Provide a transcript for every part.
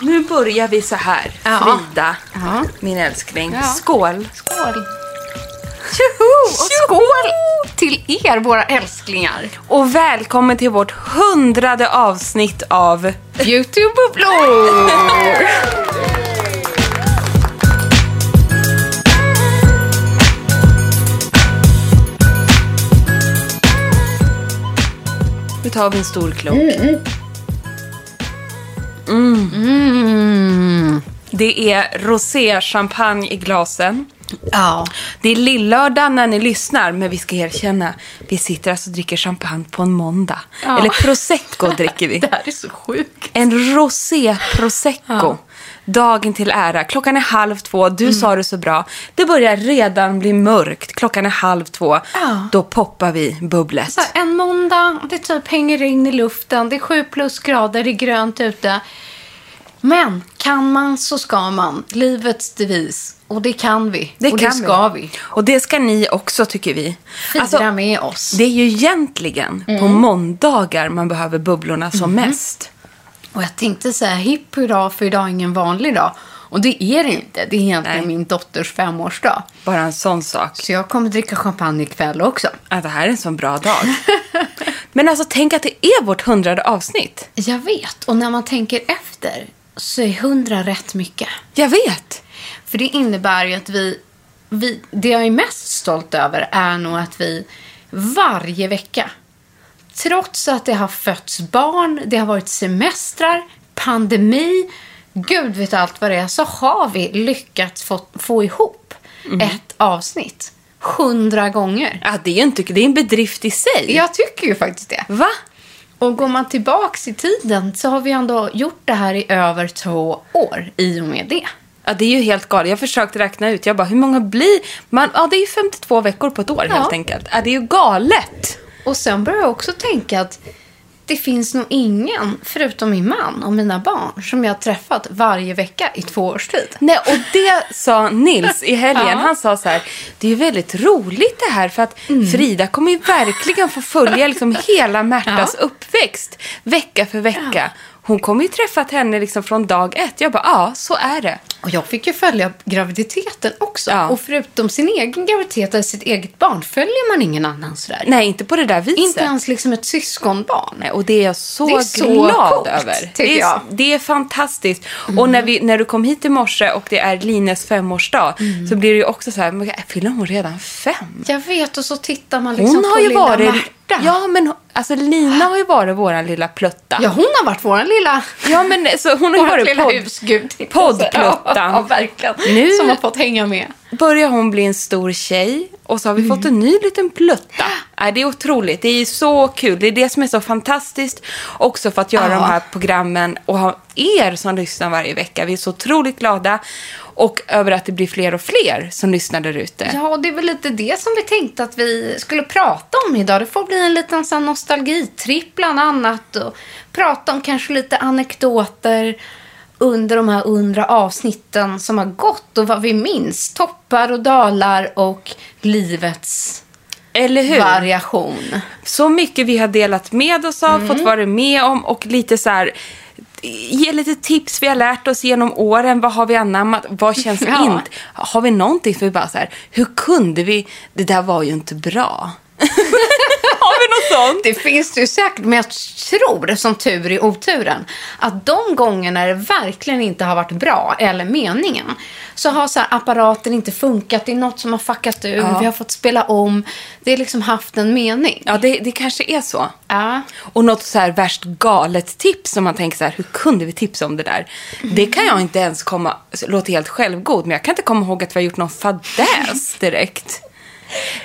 Nu börjar vi så här. Ja. Frida, Ja. min älskling. Ja. Skål! Skål! Tjoho! Och skål till er, våra älsklingar. Och välkommen till vårt hundrade avsnitt av Youtube-bubblor! Nu tar vi en stor klunk. Mm. Det är rosé-champagne i glasen. Ja. Det är lillördag när ni lyssnar, men vi ska erkänna, vi sitter alltså och dricker champagne på en måndag. Ja. Eller prosecco dricker vi. Det här är så sjukt. En rosé prosecco. Dagen till ära. Klockan är halv två. Du sa det så bra. Det börjar redan bli mörkt. Klockan är halv två. Ja. Då poppar vi bubblet. Så en måndag, det typ hänger regn i luften, det är sju plusgrader, det är grönt ute. Men kan man så ska man. Livets devis. Och det kan vi. Det och kan det ska vi. vi. Och det ska ni också, tycker vi. Fira Alltså, med oss. det är ju egentligen Mm. på måndagar man behöver bubblorna som mest. Och jag tänkte säga hipp hurra för idag är ingen vanlig dag. Och det är det inte. Det är egentligen Nej. min dotters femårsdag. Bara en sån sak. Så jag kommer dricka champagne ikväll också. Att det här är en sån bra dag. Men alltså, tänk att det är vårt hundrade avsnitt. Jag vet. Och när man tänker efter så är hundra rätt mycket. Jag vet. För det innebär ju att vi, vi... Det jag är mest stolt över är nog att vi varje vecka, trots att det har fötts barn, det har varit semestrar, pandemi, gud vet allt vad det är, så har vi lyckats få, få ihop ett avsnitt hundra gånger. Ja, det är inte, det är en bedrift i sig. Jag tycker ju faktiskt det. Va? Och går man tillbaks i tiden så har vi ändå gjort det här i över två år i och med det. Ja, det är ju helt galet. Jag försökte räkna ut. Jag bara, hur många blir... Man, ja, det är ju 52 veckor på ett år Ja. helt enkelt. Ja, det är ju galet. Och sen börjar jag också tänka att det finns nog ingen, förutom min man och mina barn, som jag har träffat varje vecka i två års tid. Nej, och det sa Nils i helgen. Ja. Han sa så här, det är väldigt roligt det här för att Frida kommer ju verkligen få följa liksom hela Märtas Ja. uppväxt vecka för vecka. Hon kommer ju träffat henne liksom från dag ett. Jag bara, ja, så är det. Och jag fick ju följa graviditeten också. Ja. Och förutom sin egen graviditet eller sitt eget barn följer man ingen annan sådär. Nej, inte på det där viset. Inte ens liksom ett syskonbarn. Nej, och det är jag så, Det är så glad coolt, över. det, är, det är fantastiskt. Och när, vi, när du kom hit i morse och det är Lines femårsdag så blir det ju också så här, fyller hon redan fem? Jag vet, och så tittar man liksom Hon har på ju lilla varit... Märta. Ja, men alltså Lina har ju varit våran lilla plutta. Ja, hon har varit vår lilla, Ja, men så hon har ju varit lilla podd... husgud. poddpluttan. Ja, verkligen. Nu- Som har fått hänga med. Börjar hon bli en stor tjej och så har vi Mm. fått en ny liten plutta. Nej, det är otroligt. Det är så kul. Det är det som är så fantastiskt också för att göra Ja. de här programmen och ha er som lyssnar varje vecka. Vi är så otroligt glada och över att det blir fler och fler som lyssnar där ute. Ja, och det är väl lite det som vi tänkte att vi skulle prata om idag. Det får bli en liten sån nostalgitripp bland annat och prata om kanske lite anekdoter under de här undra avsnitten som har gått och vad vi minns. Toppar och dalar och livets variation. Så mycket vi har delat med oss av, fått vara med om och lite så här ge lite tips vi har lärt oss genom åren. Vad har vi anammat? Vad känns Ja. inte? Har vi någonting för vi bara så här, hur kunde vi? Det där var ju inte bra. vi något sånt? Det finns det ju säkert, men jag tror, som tur i oturen, att de gångerna det verkligen inte har varit bra, eller meningen, så har så här apparaten inte funkat, det är något som har fuckat ur, Ja. vi har fått spela om, det har liksom haft en mening. Ja, det, det kanske är så. Ja. Och något så här värst galet tips som man tänker så här, hur kunde vi tipsa om det där? Det kan jag inte ens komma, låter helt självgod, men jag kan inte komma ihåg att vi har gjort någon fadäs direkt.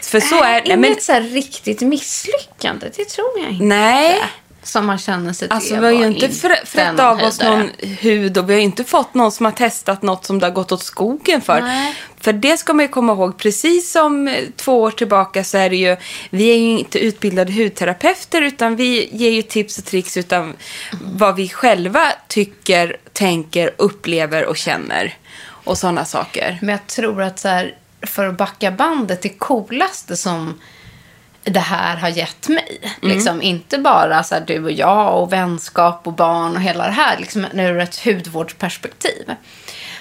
För så är det. Inget Men, så riktigt misslyckande, det tror jag inte. nej, Som man känner sig alltså det vi har ju inte frä- frätt av oss höjdare. någon hud och vi har inte fått någon som har testat något som det har gått åt skogen för. Nej. För det ska man ju komma ihåg, precis som eh, två år tillbaka så är det ju, vi är ju inte utbildade hudterapeuter utan vi ger ju tips och tricks utan vad vi själva tycker, tänker, upplever och känner. Och sådana saker. Men jag tror att så här, för att backa bandet, det coolaste som det här har gett mig. Mm. Liksom, inte bara så här, du och jag och vänskap och barn och hela det här. Liksom, ur ett hudvårdsperspektiv.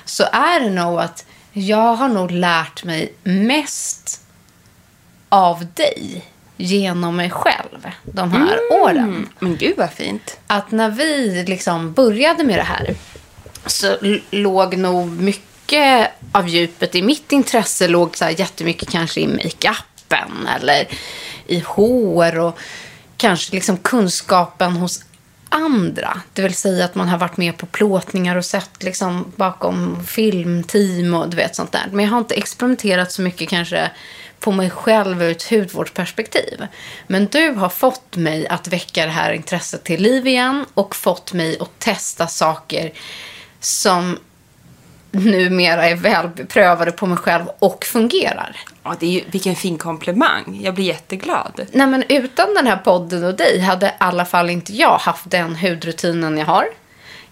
Så är det nog att jag har nog lärt mig mest av dig genom mig själv de här åren Men gud vad fint. att när vi liksom började med det här så låg nog mycket mycket av djupet i mitt intresse låg så här jättemycket kanske i makeupen eller i hår och kanske liksom kunskapen hos andra. Det vill säga att man har varit med på plåtningar och sett liksom bakom filmteam och du vet sånt där. Men jag har inte experimenterat så mycket kanske på mig själv ur ett hudvårdsperspektiv. Men du har fått mig att väcka det här intresset till liv igen och fått mig att testa saker som numera är väl beprövade på mig själv och fungerar. Ja, det är ju, vilken fin komplimang. Jag blir jätteglad. Nej, men utan den här podden och dig hade i alla fall inte jag haft den hudrutinen jag har.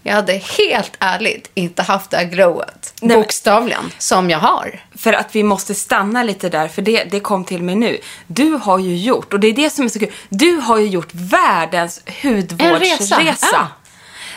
Jag hade helt ärligt inte haft det här glowet, Nej, men- bokstavligen, som jag har. För att vi måste stanna lite där, för det, det kom till mig nu. Du har ju gjort, och det är det som är så kul, du har ju gjort världens hudvårdsresa. En resa, ja.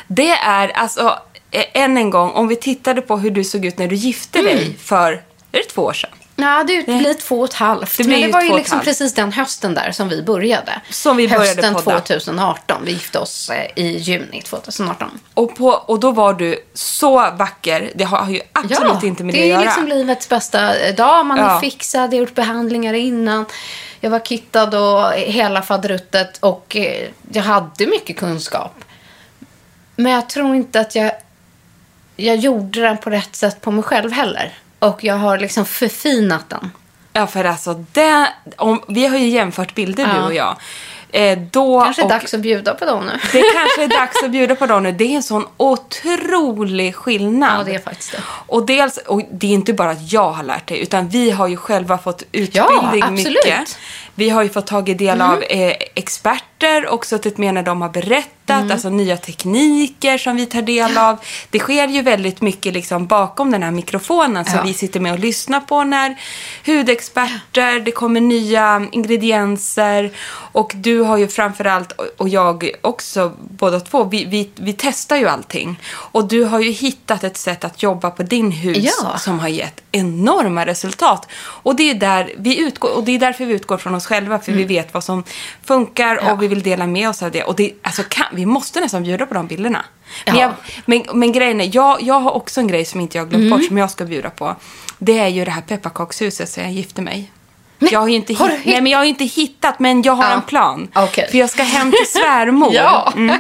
Det är alltså, än en gång, om vi tittade på hur du såg ut när du gifte Mm. dig för, är det två år sedan? Ja, det blir två och ett halvt. Det men det var ju liksom precis den hösten där som vi började. Som vi började Hösten podda. 2018. Vi gifte oss eh, i juni 2018. Och, på, och då var du så vacker. Det har, ju absolut inte med det, det att är göra. liksom livets bästa dag. Man Ja. är fixad, jag har gjort behandlingar innan. Jag var kittad och hela faderuttet och eh, jag hade mycket kunskap. Men jag tror inte att jag, jag gjorde den på rätt sätt på mig själv heller. Och jag har liksom förfinat den. Ja, för alltså, det, om, vi har ju jämfört bilder du Ja. och jag. Eh, då, Kanske är och, dags att bjuda på dem nu. Det kanske är dags att bjuda på dem nu. Det är en sån otrolig skillnad. Ja, det är faktiskt det. Och dels, och det är inte bara att jag har lärt dig, utan vi har ju själva fått utbildning absolut. mycket. Vi har ju fått tagit del av eh, experter och suttit med när de har berättat, alltså nya tekniker som vi tar del av. Det sker ju väldigt mycket liksom bakom den här mikrofonen som Ja. vi sitter med och lyssnar på när hudexperter, det kommer nya ingredienser och du har ju framförallt, och- och jag också, båda två, vi, vi, vi testar ju allting. Och du har ju hittat ett sätt att jobba på din hud Ja. som har gett enorma resultat. Och det är, där vi utgår, och det är därför vi utgår från oss själva, för vi vet vad som funkar Mm. Ja. och vi vill dela med oss av det. Och det, alltså, kan, vi måste nästan bjuda på de bilderna. Men, Ja. jag, men, men grejen är, jag, jag har också en grej som inte jag har glömt Mm. bort, som jag ska bjuda på. Det är ju det här pepparkakshuset sen jag gifte mig. Jag har ju inte, har hitt- nej, men jag har inte hittat, men jag har Ja. en plan. Okej. För jag ska hem till svärmor. Ja. Mm.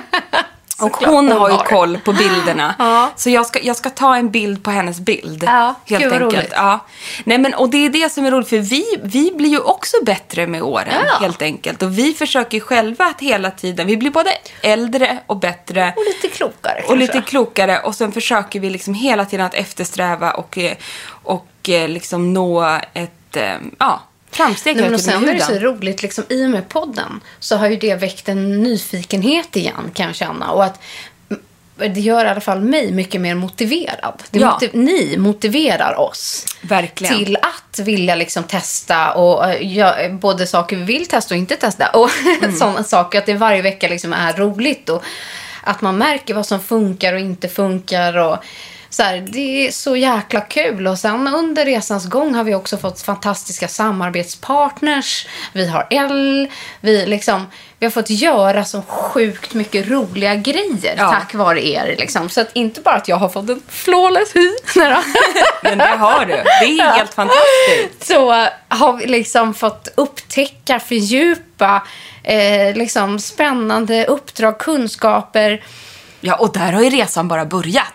Och Såklart hon har ju koll på bilderna. Ja. Så jag ska, jag ska ta en bild på hennes bild. Ja, helt gud enkelt. roligt. Ja. Nej, men, och det är det som är roligt, för vi, vi blir ju också bättre med åren. Ja. Helt enkelt. Och vi försöker själva att hela tiden, vi blir både äldre och bättre. Och lite klokare Och kanske. lite klokare. Och sen försöker vi liksom hela tiden att eftersträva och, eh, och eh, liksom nå ett, eh, ja, framsteg Nej, men och sen är det så roligt, liksom, i och med podden så har ju det väckt en nyfikenhet igen kan jag känna. Och att det gör i alla fall mig mycket mer motiverad. Ja. motiv- ni motiverar oss Verkligen. till att vilja liksom testa och gö- både saker vi vill testa och inte testa. Och Mm. sådana saker. Att det varje vecka liksom är roligt. Och att man märker vad som funkar och inte funkar. Och så här, det är så jäkla kul. Och sen under resans gång har vi också fått fantastiska samarbetspartners. Vi har L. Vi, liksom, vi har fått göra så sjukt mycket roliga grejer Ja. tack vare er. Liksom. Så att inte bara att jag har fått en flawless hy. Men det har du. Det är helt fantastiskt. så har vi liksom fått upptäcka, fördjupa eh, liksom spännande uppdrag, kunskaper. Ja, och där har ju resan bara börjat.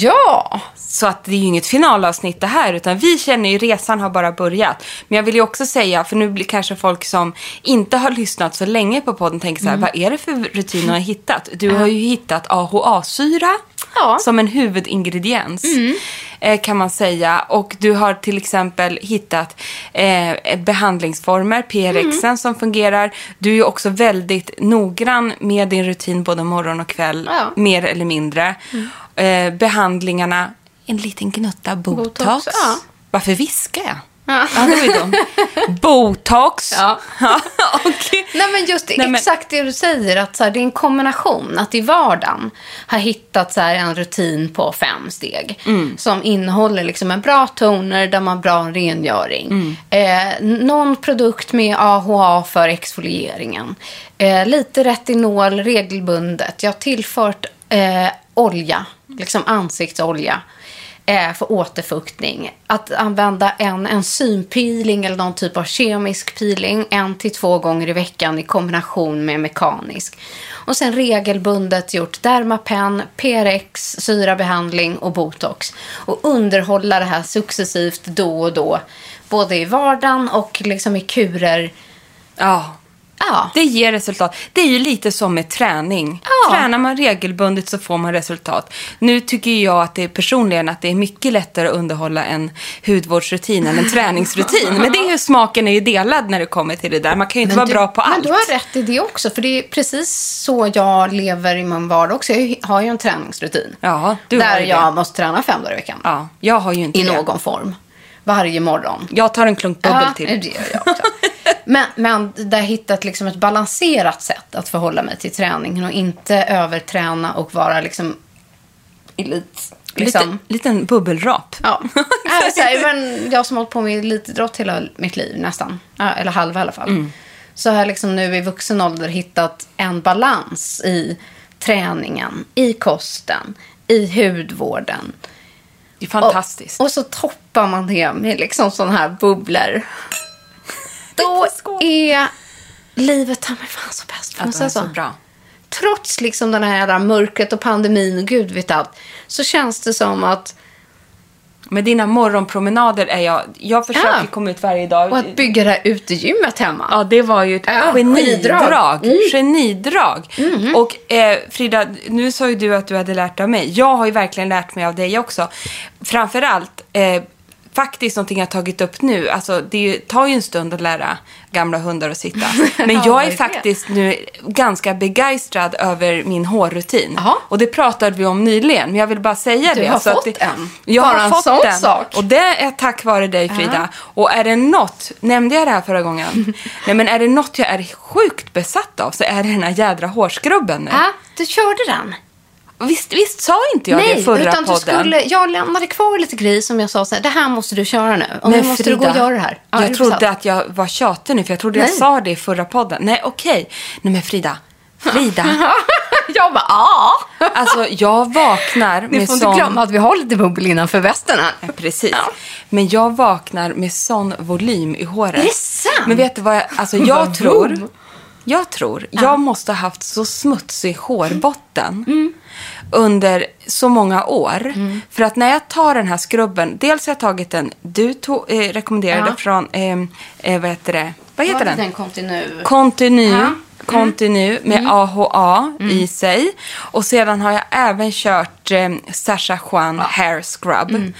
Ja! Så att det är ju inget finalavsnitt det här, utan vi känner ju resan har bara börjat. Men jag vill ju också säga, för nu blir kanske folk som inte har lyssnat så länge på podden tänker så här, vad är det för rutin du har hittat? Du har ju hittat AHA-syra Ja. som en huvudingrediens, eh, kan man säga. Och du har till exempel hittat eh, behandlingsformer, PRX som fungerar. Du är också väldigt noggrann med din rutin både morgon och kväll, Ja. mer eller mindre. Eh, behandlingarna, en liten gnutta botox. Botox, ja. Varför viskar jag? Ja. Ja, det var ju dumt. Botox. Ja. och, Nej men just Nej, men- exakt det du säger, att så här, det är en kombination. Att i vardagen har hittat så här, en rutin på fem steg. Som innehåller liksom en bra toner, där man har bra rengöring. Eh, någon produkt med AHA för exfolieringen. Eh, lite retinol regelbundet. Jag har tillfört eh, olja, liksom ansiktsolja Eh, för återfuktning. Att använda en enzympeeling eller någon typ av kemisk peeling en till två gånger i veckan i kombination med mekanisk. Och sen regelbundet gjort Dermapen, PRX, syrabehandling och botox. Och underhålla det här successivt då och då. Både i vardagen och liksom i kurer. ja. Ja, Det ger resultat. Det är ju lite som med träning. Ja. Tränar man regelbundet så får man resultat. Nu tycker jag att det är personligen att det är mycket lättare att underhålla en hudvårdsrutin än en träningsrutin. Men det är ju, smaken är ju delad när det kommer till det där. Man kan ju inte vara du, bra på allt. Men du har rätt i det också. För det är precis så jag lever i min vardag också. Jag har ju en träningsrutin. Ja, du har där ju det. jag måste träna fem dagar i veckan. Ja, jag har ju inte I det. någon form. Varje morgon. Jag tar en klunk bubbel Ja, till. det gör jag också. men, men där hittat liksom ett balanserat sätt att förhålla mig till träningen och inte överträna och vara liksom elit. Liksom. Lite, liten bubbelrap. Ja. Så här, men jag som har hållit på med elitidrott hela mitt liv nästan, eller halva i alla fall. Mm. Så har jag liksom nu i vuxen ålder hittat en balans i träningen, i kosten, i hudvården. Det är fantastiskt. Och, och så toppar man det med liksom sådana här bubblor. Då är livet ta mig fan så bäst. att det är så så? bra. Trots liksom den här jävla mörkret och pandemin och gud vet allt. Så känns det som att Med dina morgonpromenader är jag... Jag försöker Ja. komma ut varje dag. Och att bygga det här utegymmet hemma. Ja, det var ju ett Ja, genidrag. skiddrag. Genidrag. Och eh, Frida, nu sa ju du att du hade lärt av mig. Jag har ju verkligen lärt mig av dig också. Framförallt, eh, faktiskt någonting jag har tagit upp nu. Alltså, det tar ju en stund att lära gamla hundar att sitta. Men Ja, jag är faktiskt nu ganska begeistrad över min hårrutin. Jaha. Och det pratade vi om nyligen, men jag vill bara säga Du det. har så fått det, en. Jag Bara har en fått sån den. sak. Och det är tack vare dig Frida. Och är det något, nämnde jag det här förra gången? Nej men är det något jag är sjukt besatt av så är det den här jädra hårskrubben nu. Ja, du körde den. Visst, visst sa inte jag Nej, det förra utan podden? du skulle, jag lämnade kvar lite grejer som jag sa så här, det här måste du köra nu. Och nu måste du gå och göra det här. Ja, jag trodde att jag var tjatig nu för jag trodde jag Nej. sa det i förra podden. Nej okej. Nej men Frida. Frida. jag bara, ja. alltså jag vaknar Ni med får sån... inte glömma att vi har lite bubbel innanför västen här. Ja, Precis. Ja. Men jag vaknar med sån volym i håret. Är det sant? Men vet du vad jag, alltså jag tror. Jag tror, jag måste ha haft så smutsig hårbotten Mm. under så många år. För att när jag tar den här skrubben, dels har jag tagit den du tog, eh, rekommenderade Ja. från, eh, eh, vad heter det? Vad heter den? Den kontinu. Kontinu. Ja. Mm. Kontinu med AHA i sig. Och sedan har jag även kört eh, Sasha Juan Hair Scrub.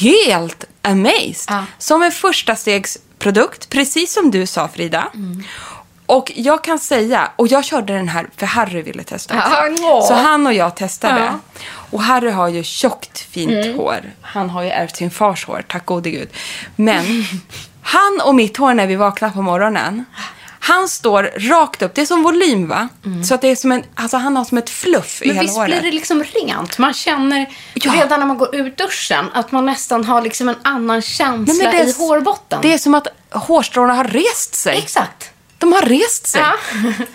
Helt amazed. Mm. Ja. Som en första stegs produkt, precis som du sa Frida. Mm. Och jag kan säga, och jag körde den här för Harry ville testa också. Ja. Så han och jag testade. Mm. Och Harry har ju tjockt fint hår. Han har ju ärvt sin fars hår, tack gode gud. Men han och mitt hår när vi vaknar på morgonen. Han står rakt upp. Det är som volym va? Så att det är som en, alltså han har som ett fluff i Mm. Men hela visst håret. blir det liksom rent? Man känner Ja. redan när man går ur duschen att man nästan har liksom en annan känsla Nej, men är i hårbotten. Det är som att hårstråna har rest sig. Exakt. De har rest sig.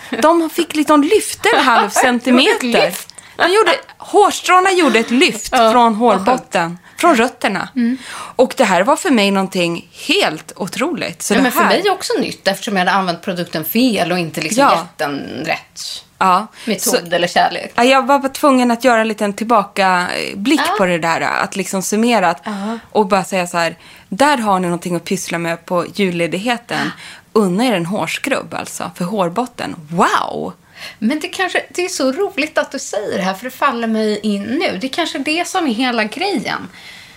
Ja. De fick liksom lyfta en halv centimeter. lyft. De gjorde, hårstråna gjorde ett lyft Ja, från hårbotten. Från rötterna. Mm. Och det här var för mig någonting helt otroligt. Så Ja, det men för här, mig är också nytt eftersom jag hade använt produkten fel och inte liksom Ja. gett den rätt ja. metod Så, eller kärlek. ja, jag var tvungen att göra en liten tillbakablick Ja. på det där. Att liksom summera att- och bara säga så här. Där har ni någonting att pyssla med på julledigheten. Unna er en hårskrubb alltså, för hårbotten. Wow! Men det kanske det är så roligt att du säger det här för det faller mig in nu. Det är kanske det som är hela grejen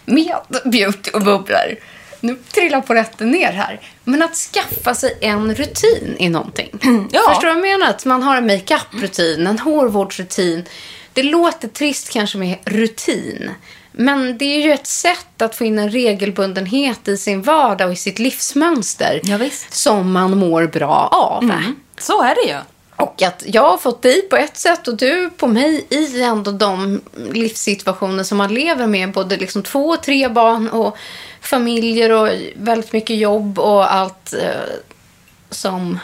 med beauty och bubblor. Nu trillar på rätten ner här. Men att skaffa sig en rutin i någonting. Ja. Förstår du vad jag menar? Att man har en makeup-rutin, en hårvårdsrutin. Det låter trist kanske med rutin. Men det är ju ett sätt att få in en regelbundenhet i sin vardag och i sitt livsmönster. Ja. Som man mår bra av. Så är det ju. Och att jag har fått dig på ett sätt och du på mig i ändå de livssituationer som man lever med. Både liksom två och tre barn och familjer och väldigt mycket jobb och allt eh, som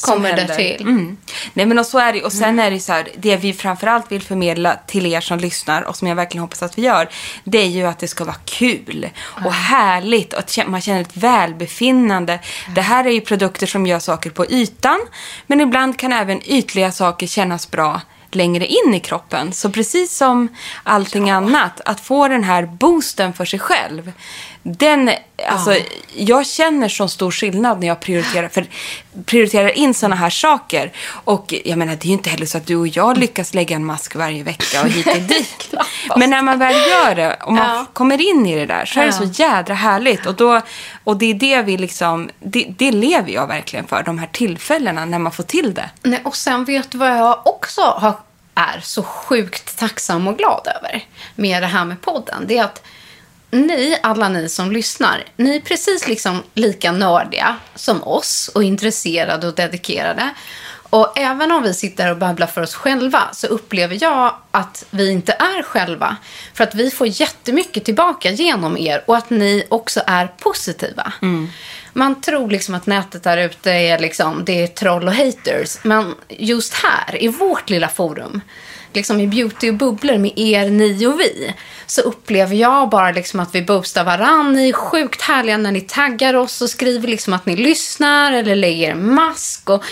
kommer händer. till. Mm. Nej men och så är det Och sen är det så här, det vi framförallt vill förmedla till er som lyssnar och som jag verkligen hoppas att vi gör. Det är ju att det ska vara kul och härligt och att man känner ett välbefinnande. Det här är ju produkter som gör saker på ytan. Men ibland kan även ytliga saker kännas bra längre in i kroppen. Så precis som allting annat, att få den här boosten för sig själv. Den, alltså, jag känner så stor skillnad när jag prioriterar, för, prioriterar in sådana här saker. Och jag menar, det är ju inte heller så att du och jag lyckas lägga en mask varje vecka och hit och dit. Men när man väl gör det och man Ja. kommer in i det där så är det så jädra härligt. Och, då, och det är det vi liksom, det, det lever jag verkligen för, de här tillfällena när man får till det. Nej, och sen vet du vad jag också har, är så sjukt tacksam och glad över med det här med podden. Det är att ni, alla ni som lyssnar, ni är precis liksom lika nördiga som oss och intresserade och dedikerade. Och även om vi sitter och babblar för oss själva så upplever jag att vi inte är själva. För att vi får jättemycket tillbaka genom er och att ni också är positiva. Man tror liksom att nätet där ute är, liksom, det är troll och haters. Men just här, i vårt lilla forum, liksom i beauty och bubblor med er, ni och vi, så upplever jag bara liksom att vi boostar varann. Ni är sjukt härliga när ni taggar oss och skriver liksom att ni lyssnar eller lägger en mask. Och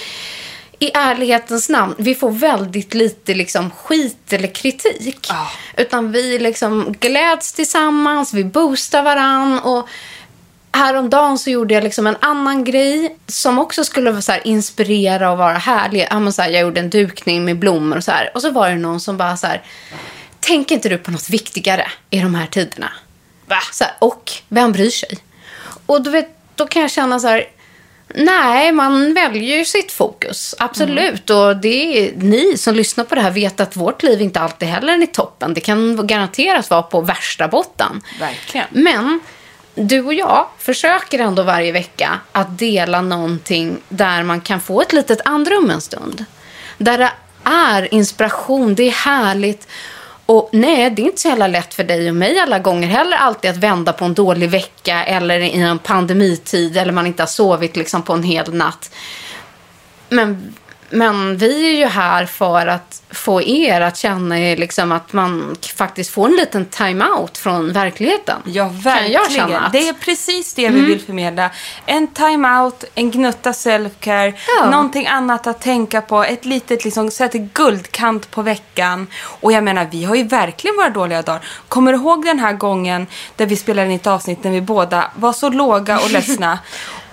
i ärlighetens namn, vi får väldigt lite liksom skit eller kritik. Utan vi liksom gläds tillsammans, vi boostar varann och Häromdagen så gjorde jag liksom en annan grej som också skulle vara så här, inspirera och vara härlig. Ja, så här, jag gjorde en dukning med blommor och så här. Och så var det någon som bara så här, tänker inte du på något viktigare i de här tiderna? Va? Så här, och vem bryr sig? Och du vet, då kan jag känna så här, nej, man väljer ju sitt fokus. Absolut. Och det är, ni som lyssnar på det här vet att vårt liv inte alltid heller är i toppen. Det kan garanterat vara på värsta botten. Verkligen. Men du och jag försöker ändå varje vecka att dela någonting där man kan få ett litet andrum en stund. Där det är inspiration, det är härligt. Och nej, det är inte så jävla lätt för dig och mig alla gånger heller alltid att vända på en dålig vecka eller i en pandemitid eller man inte har sovit liksom på en hel natt. Men, men vi är ju här för att få er att känna liksom att man faktiskt får en liten time-out från verkligheten. Ja, verkligen. att... Det är precis det vi vill förmedla. En time-out, en gnutta self-care, Ja. någonting annat att tänka på, ett litet liksom, sätta guldkant på veckan. Och jag menar, vi har ju verkligen våra dåliga dagar. Kommer du ihåg den här gången där vi spelade in ett avsnitt när vi båda var så låga och ledsna?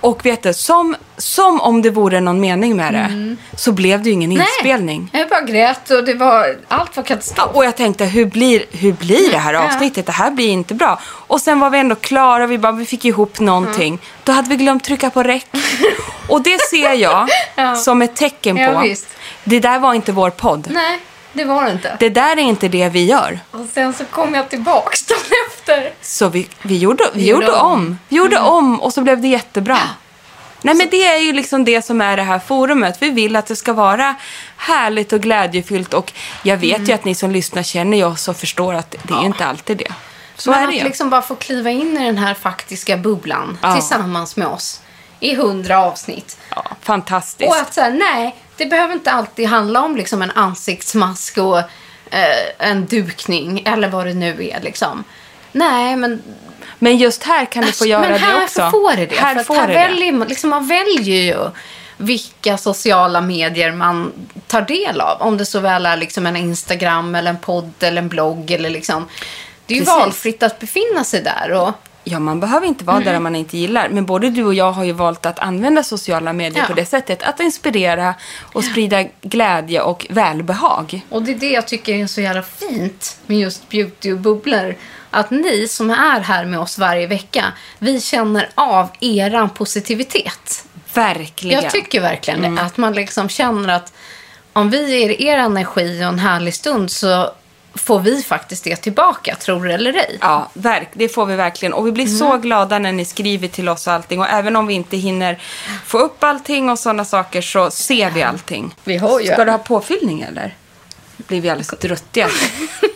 Och vet du, som, som om det vore någon mening med det, så blev det ju ingen inspelning. Nej, jag bara grät och det var, allt var katastrof. Och jag tänkte, hur blir, hur blir det här avsnittet? Det här blir inte bra. Och sen var vi ändå klara, vi, bara, vi fick ihop någonting. Då hade vi glömt trycka på räck. Och det ser jag som ett tecken på, Ja, visst. det där var inte vår podd. Nej, det var det inte. Det där är inte det vi gör. Och sen så kom jag tillbaks. Så vi, vi, gjorde, vi, Vi gjorde om. om. Vi gjorde om och så blev det jättebra. Nej men det är ju liksom det som är det här forumet. Vi vill att det ska vara härligt och glädjefyllt och jag vet ju att ni som lyssnar känner ju oss och förstår att det är ju inte alltid det. Så Men är att det ju. liksom bara få kliva in i den här faktiska bubblan Ja. tillsammans med oss i hundra avsnitt. Ja, fantastiskt. Och att så här, nej, det behöver inte alltid handla om liksom en ansiktsmask och eh, en dukning eller vad det nu är liksom. Nej, men, Men just här kan du få göra men här det också. får det det. Här får här det väljer man, liksom, man väljer ju vilka sociala medier man tar del av. Om det så väl är liksom en Instagram eller en podd eller en blogg eller liksom. Det är ju Precis. valfritt att befinna sig där. Och, Ja, man behöver inte vara Mm. där man inte gillar. Men både du och jag har ju valt att använda sociala medier Ja. på det sättet. Att inspirera och sprida glädje och välbehag. Och det är det jag tycker är så jävla fint med just beauty och bubblor. Att ni som är här med oss varje vecka, vi känner av eran positivitet. Verkligen. Jag tycker verkligen Mm. Att man liksom känner att om vi ger er energi och en härlig stund så får vi faktiskt det tillbaka, tror det eller ej. Ja, verk, det får vi verkligen. Och vi blir Mm. så glada när ni skriver till oss och allting. Och även om vi inte hinner få upp allting och sådana saker så ser vi allting. Vi har ju- Ska du ha påfyllning eller? Blir vi alldeles druttiga.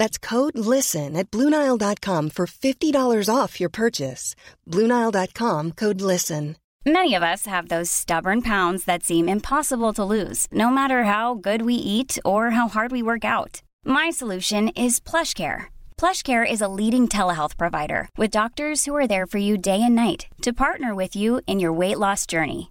That's code LISTEN at Bluenile.com for $50 off your purchase. Bluenile.com code LISTEN. Many of us have those stubborn pounds that seem impossible to lose, no matter how good we eat or how hard we work out. My solution is PlushCare. PlushCare is a leading telehealth provider with doctors who are there for you day and night to partner with you in your weight loss journey.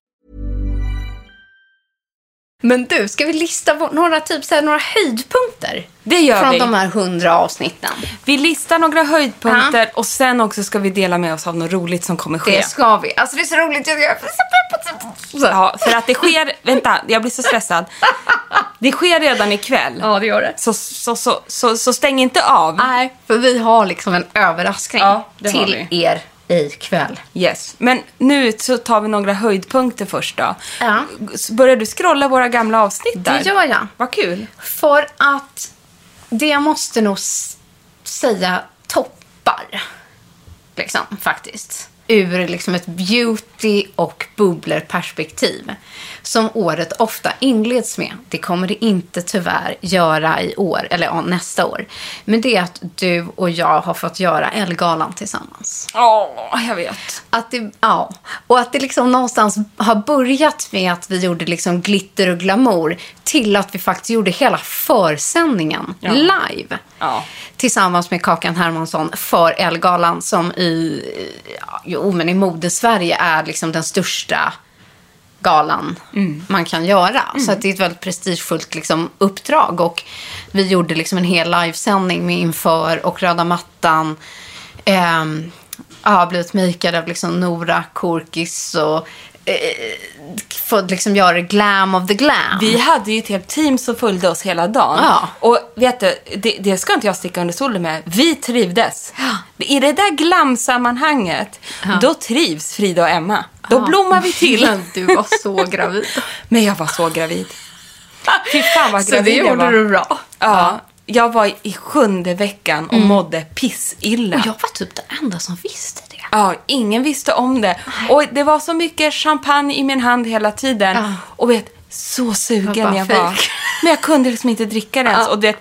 Men du, ska vi lista några, typ, så här, några höjdpunkter? Det gör Från vi. de här hundra avsnitten. Vi listar några höjdpunkter och sen också ska vi dela med oss av något roligt som kommer ske. Det ska vi. Alltså det är så roligt. Jag är så pepp. Ja, för att det sker... Vänta, jag blir så stressad. Det sker redan ikväll. Ja, det gör det. Så, så, så, så, så stäng inte av. Nej, för vi har liksom en överraskning Ja, till er ikväll. Yes. Men nu så tar vi några höjdpunkter först då. Ja. Börjar du scrolla våra gamla avsnitt där? Det gör jag. Vad kul. För att det måste nog säga toppar. Liksom, faktiskt. ur liksom ett beauty och bubblerperspektiv som året ofta inleds med. Det kommer det inte tyvärr göra i år, eller ja, nästa år. Men det är att du och jag har fått göra Ellegalan tillsammans. Åh, jag vet. Att det, ja, och att det liksom någonstans har börjat med att vi gjorde liksom glitter och glamour till att vi faktiskt gjorde hela försändningen Ja. live. Ja. Tillsammans med Kakan Hermansson för Ellegalan som i, ja, jo, men i modesverige är liksom den största galan man kan göra. Så att det är ett väldigt prestigefullt liksom, uppdrag. Och vi gjorde liksom en hel livesändning med inför och röda mattan. Ehm, ja, blivit makead av liksom Nora Korkis och eh, fått liksom göra glam of the glam. Vi hade ju ett helt team som följde oss hela dagen. Ja. Och vet du, det, det ska inte jag sticka under stolen med. Vi trivdes. I det där glamsammanhanget, då trivs Frida och Emma. Då blommar vi till. Du var så gravid. Men jag var så gravid. Fy fan vad så gravid det jag gjorde du bra. Ja, jag var i sjunde veckan och mådde pissilla. Och jag var typ den enda som visste det. Ja, ingen visste om det. Och det var så mycket champagne i min hand hela tiden. Ja. Och vet, så sugen bara jag var. Men jag kunde liksom inte dricka det ens. Och det,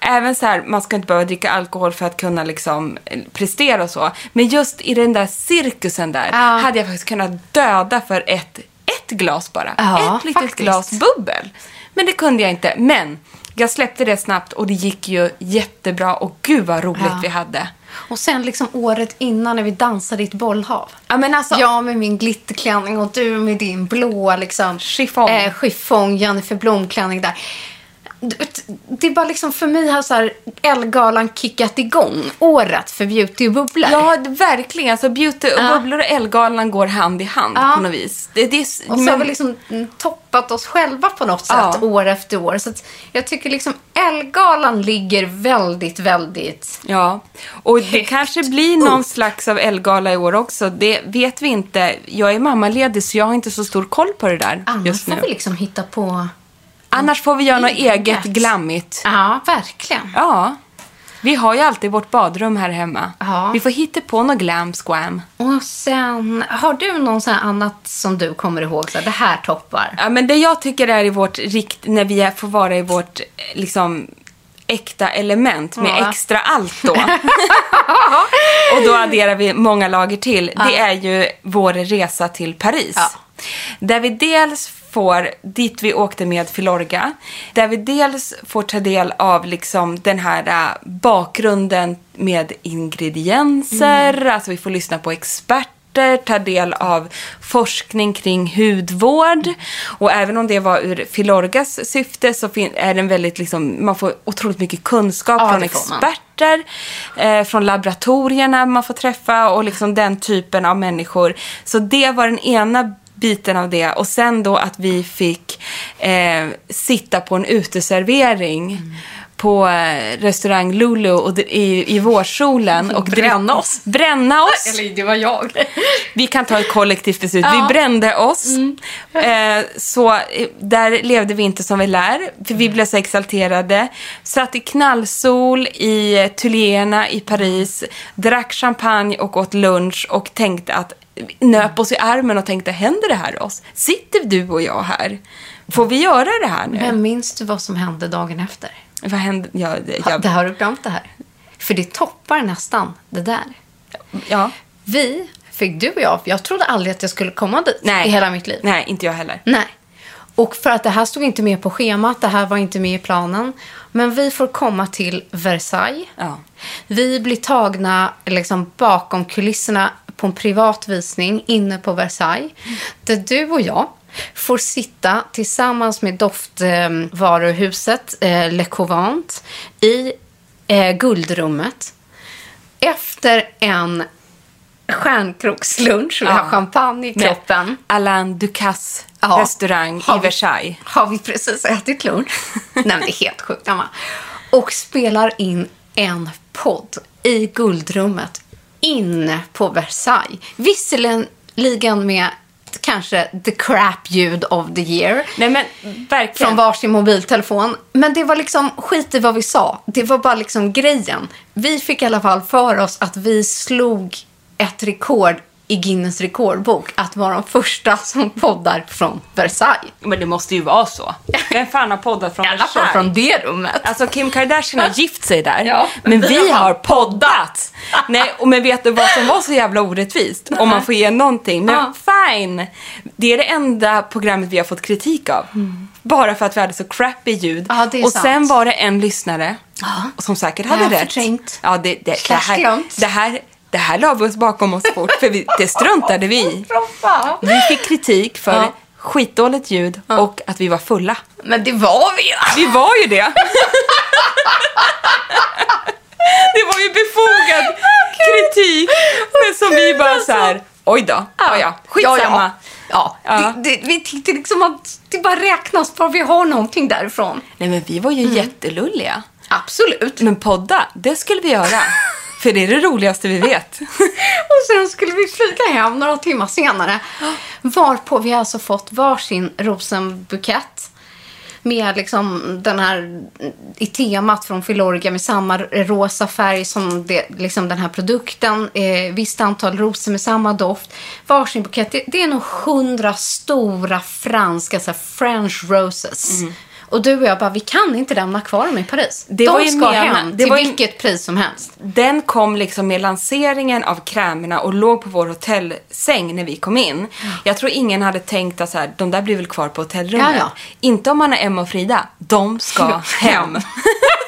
även så här, man ska inte behöva dricka alkohol för att kunna liksom eh, prestera och så. Men just i den där cirkusen där Ja. hade jag faktiskt kunnat döda för ett, ett glas bara. Ja, ett litet faktiskt. glas bubbel. Men det kunde jag inte. Men jag släppte det snabbt och det gick ju jättebra. Och gud vad roligt vi hade. Och sen liksom året innan när vi dansade i ett bollhav. Ja, men alltså, Jag med min glitterklänning och du med din blåa liksom, Chiffong. eh, chiffong Jennifer Blom-klänning där. Det är bara liksom för mig har så här Ellegalan kickat igång året för beauty och bubblor. Ja, verkligen. Alltså beauty och Ja. bubblor och Ellegalan går hand i hand Ja. på något vis. Det, det, är Och så men- har vi liksom toppat oss själva på något sätt Ja. år efter år. Så jag tycker liksom Ellegalan ligger väldigt, väldigt... Ja, och det kanske blir någon slags av Ellegala i år också. Det vet vi inte. Jag är mammaledig så jag har inte så stor koll på det där Annars just får nu. vi liksom hitta på... Annars får vi göra något Eget. glammigt. Ja, verkligen. Ja. Vi har ju alltid vårt badrum här hemma. Ja. Vi får hitta på något glam squam. Och sen, har du någon sån annat som du kommer ihåg? Så här, det här toppar. Ja, men det jag tycker är i vårt rikt, när vi får vara i vårt liksom äkta element med Ja. extra allt då. och då adderar vi många lager till. Det är ju vår resa till Paris. Ja. Där vi dels får, dit vi åkte med Filorga, där vi dels får ta del av liksom den här äh, bakgrunden med ingredienser, Mm. alltså vi får lyssna på experter, ta del av forskning kring hudvård. Och även om det var ur Filorgas syfte så är den väldigt liksom, man får otroligt mycket kunskap Ja, från experter, eh, från laboratorierna man får träffa och liksom den typen av människor. Så det var den ena biten av det. Och sen då att vi fick eh, sitta på en uteservering Mm. på eh, restaurang Lulu och i, i vårsolen. Och Bränna oss. Bränna oss! Eller det var jag. Vi kan ta ett kollektivt beslut. Ja. Vi brände oss. Eh, så eh, där levde vi inte som vi lär. För vi blev så exalterade. Satt i knallsol i eh, Tuileries i Paris. Drack champagne och åt lunch och tänkte att nöp oss i armen och tänkte, händer det här oss? Sitter du och jag här? Får vi göra det här nu? Men minns du vad som hände dagen efter? Vad händer? Ja, det- Ha, jag, det har du glömt det här? För det toppar nästan det där. ja. Vi fick du och jag, jag trodde aldrig att jag skulle komma dit Nej. i hela mitt liv. Nej, inte jag heller. Nej. Och för att det här stod inte med på schemat, det här var inte med i planen. Men vi får komma till Versailles. Ja. Vi blir tagna liksom, bakom kulisserna på en privat visning inne på Versailles. Där du och jag får sitta tillsammans med doftvaruhuset eh, Le Couvent i eh, guldrummet. Efter en stjärnkrokslunch, vi har champagne i Med kroppen. Alain Ducasse Ja. restaurang Har i vi- Versailles. Har vi precis ätit lunch? Nej, men det är helt sjukt, Emma. Och spelar in en podd i guldrummet inne på Versailles. Visserligen med kanske the crap ljud of the year. Nej men verkligen. Från varsin mobiltelefon. Men det var liksom skit i vad vi sa. Det var bara liksom grejen. Vi fick i alla fall för oss att vi slog ett rekord i Guinness rekordbok att vara de första som poddar från Versailles. Men det måste ju vara så. Vem fan har poddat från I alla fall Versailles? från det rummet. Alltså Kim Kardashian har gift sig där. Ja, men men vi har poddat. Nej, och men vet du vad som var så jävla orättvist? Om man får ge någonting. Men Ja. fine. Det är det enda programmet vi har fått kritik av. Bara för att vi hade så crappy ljud. Ja, det är och sant. sen var det en lyssnare som säkert hade rätt. förträngt. Ja, det, det, det, här, det, här, det här la vi oss bakom oss fort, för vi, det struntade vi. Vi fick kritik för Ja. skitdåligt ljud och att vi var fulla. Men det var vi ju. Vi var ju det. det var ju befogad kritik. Men som vi bara så här, oj då, ja, ja, skitsamma. Ja, ja. Ja. Det, det, vi tyckte liksom att det bara räknas för vi har någonting därifrån. Nej men vi var ju jättelulliga. Absolut. Men podda, det skulle vi göra. För det är det roligaste vi vet. Och sen skulle vi flyga hem några timmar senare. Varpå vi alltså fått varsin rosenbukett. Med liksom den här i temat från Filorga med samma rosa färg som det, liksom den här produkten. Eh, visst antal rosor med samma doft. Varsin bukett. Det, det är nog hundra stora franska så här, French roses. Och du och jag bara, vi kan inte lämna kvar dem i Paris. Det De var ju ska menan- hem det till vilket pris som helst. Den kom liksom med lanseringen av krämerna och låg på vår hotellsäng när vi kom in. Jag tror ingen hade tänkt att så här, de där blir väl kvar på hotellrummet. Ja, ja. Inte om man är Emma och Frida. De ska hem.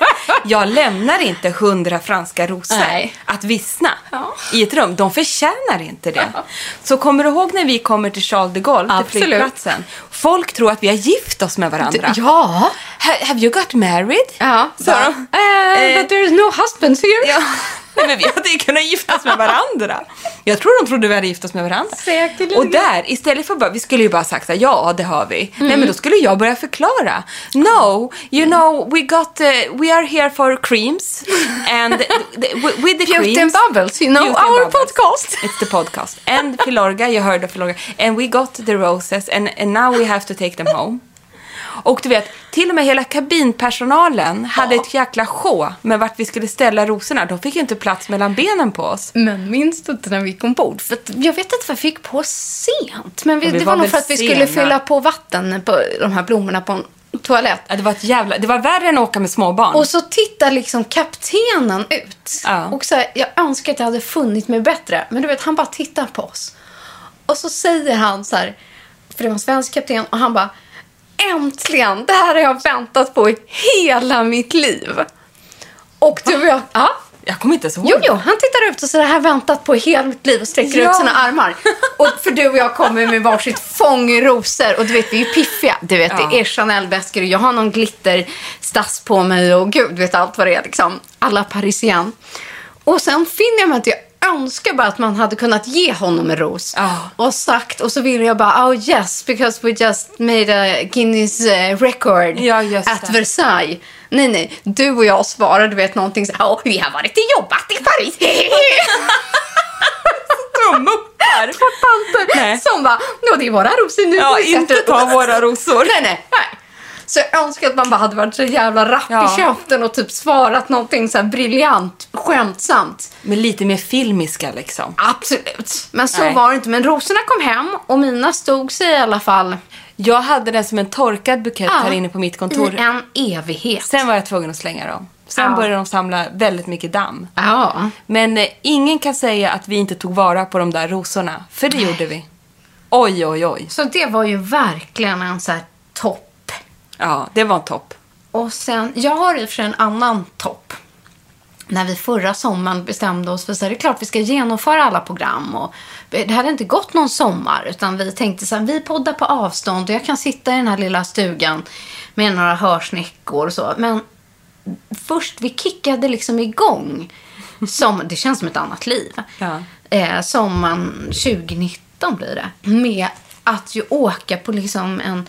Jag lämnar inte hundra franska rosor Nej. att vissna Ja. i ett rum. De förtjänar inte det. Så kommer du ihåg när vi kommer till Charles de Gaulle, till Absolut. flygplatsen? Folk tror att vi har gift oss med varandra. Ja. Ha- Have you got married? Ja, Sa de. Uh, but there is no husbands here. Ja. Nej, men vi hade ju kunnat gifta oss med varandra. Jag tror de trodde vi hade gift oss med varandra. Säkerligen. Och där, istället för bara, vi skulle ju bara sagt här, ja det har vi. Nej men då skulle jag börja förklara. No, you know, we got, uh, we are here for creams. And the, the, with the Beauty creams. and Bubbles, you know, Beauty our Bubbles. podcast. It's the podcast. And Filorga, jag hörde Filorga. And we got the roses and, and now we have to take them home. Och du vet, till och med hela kabinpersonalen hade ett jäkla sjå med vart vi skulle ställa rosorna. De fick ju inte plats mellan benen på oss. Men minns du inte när vi gick ombord? För jag vet inte varför vi gick på sent. Men vi, vi det var var nog för att vi sena. skulle fylla på vatten på de här blommorna på en toalett. Ja, det var ett jävla... Det var värre än att åka med småbarn. Och så tittar liksom kaptenen ut. Ja. Och så här, jag önskar att jag hade funnit mig bättre. Men du vet, han bara tittar på oss. Och så säger han så här, för det var en svensk kapten, och han bara Äntligen! Det här har jag väntat på i hela mitt liv. Och du och jag, ja. Jag kommer inte ens ihåg. Jo, jo, han tittar ut och så det här väntat på i hela mitt liv och sträcker Ja. ut sina armar. Och för du och jag kommer med varsitt fång rosor och du vet, vi är piffiga. Du vet, Ja. det är Chanel-väskor och jag har någon glitterstass på mig och gud vet allt vad det är liksom. Alla parisian. Och sen finner jag mig att jag önskar bara att man hade kunnat ge honom en ros. Ja. Och sagt, och så vill jag bara, oh yes, because we just made a Guinness eh, record Ja, at det. Versailles. Nej, nej, du och jag svarade, du vet någonting så "Åh, vi har varit och jobbat i Paris. Trummuppar! Nej. som bara, ja det är våra rosor nu. Ja, inte ta våra rosor. Nej, nej, nej. Så jag önskar att man bara hade varit så jävla rapp Ja. i käften och typ svarat någonting så här briljant, skämtsamt. Men lite mer filmiska liksom. Absolut. Men så Nej. var det inte. Men rosorna kom hem och mina stod sig i alla fall Jag hade den som en torkad bukett Ja. här inne på mitt kontor. i en evighet. Sen var jag tvungen att slänga dem. Sen Ja. började de samla väldigt mycket damm. Ja. Men eh, ingen kan säga att vi inte tog vara på de där rosorna. För det gjorde vi. Oj, oj, oj. Så det var ju verkligen en så här topp. Ja, det var en topp. Och sen, jag har i och för sig en annan topp. När vi förra sommaren bestämde oss för att det är klart vi ska genomföra alla program. Och det hade inte gått någon sommar utan vi tänkte så här, vi poddar på avstånd och jag kan sitta i den här lilla stugan med några hörsnäckor och så. Men först, vi kickade liksom igång. Som, det känns som ett annat liv. Ja. Eh, sommaren 2019 blir det. Med att ju åka på liksom en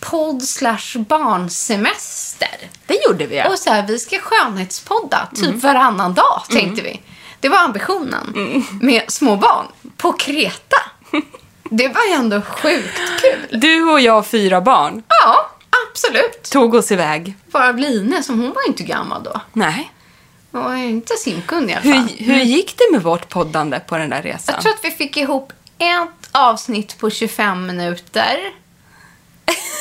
podd slash barnsemester. Det gjorde vi, ja. Och så här, vi ska skönhetspodda typ varannan dag, tänkte vi. Det var ambitionen. Med små barn på Kreta. Det var ju ändå sjukt kul. Du och jag, fyra barn, Ja, absolut. tog oss iväg. Bara Line, som hon var inte gammal då. Nej. Jag är inte simkunnig i alla fall. Hur, hur gick det med vårt poddande på den där resan? Jag tror att vi fick ihop ett avsnitt på 25 minuter.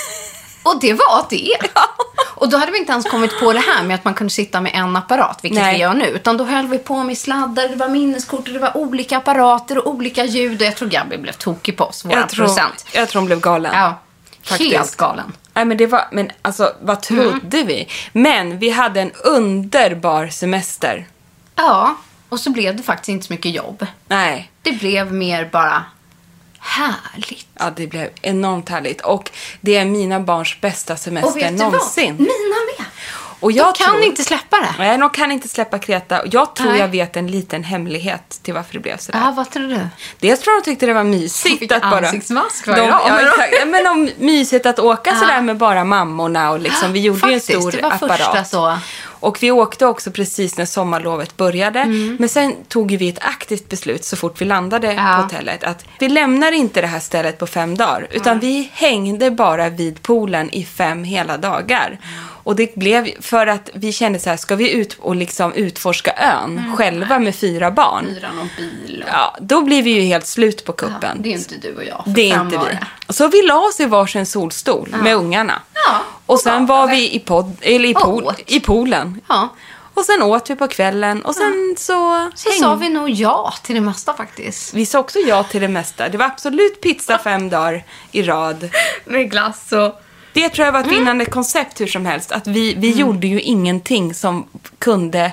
Och det var det. Och då hade vi inte ens kommit på det här med att man kunde sitta med en apparat, vilket Nej. vi gör nu. Utan då höll vi på med sladdar, det var minneskort och det var olika apparater och olika ljud. Och jag tror Gabby blev tokig på oss, vår jag, tror, producent. jag tror hon blev galen. Ja, Faktiskt. helt galen. Nej, men det var, men alltså vad trodde vi? Men vi hade en underbar semester. Ja, och så blev det faktiskt inte så mycket jobb. Nej, Det blev mer bara härligt. ja, det blev enormt härligt. Och det är mina barns bästa Och semester vet du någonsin. vad? Mina med. Och jag Jag kan tror, inte släppa det. Nej, de kan inte släppa Kreta. Jag tror Nej. jag vet en liten hemlighet till varför det blev sådär. Ja, vad tror du? Dels tror jag de tyckte det var mysigt att bara... ansiktsmask de, varje dag. ja. Ja, men om, mysigt att åka Ja. sådär med bara mammorna och liksom, vi gjorde ju en Faktiskt, stor det var apparat. första så. Och vi åkte också precis när sommarlovet började. Mm. Men sen tog vi ett aktivt beslut så fort vi landade Ja. på hotellet. Att vi lämnar inte det här stället på fem dagar. Utan vi hängde bara vid poolen i fem hela dagar. Och det blev för att vi kände så här, ska vi ut och liksom utforska ön själva med fyra barn? Hyra någon bil. Och... Ja, då blir vi ju helt slut på Ja, kuppen. det är inte du och jag. för Det är inte vi. Så vi la oss i varsin solstol med ungarna. Ja, Och sen bra, var vi i, pod, eller i, Och pool, åt. i poolen. Ja. Och sen åt vi på kvällen och sen så... Så häng- sa vi nog ja till det mesta faktiskt. Vi sa också ja till det mesta. Det var absolut pizza fem dagar i rad. Med glass och... Det tror jag var ett Mm. vinnande koncept hur som helst. Att vi, vi gjorde ju ingenting som kunde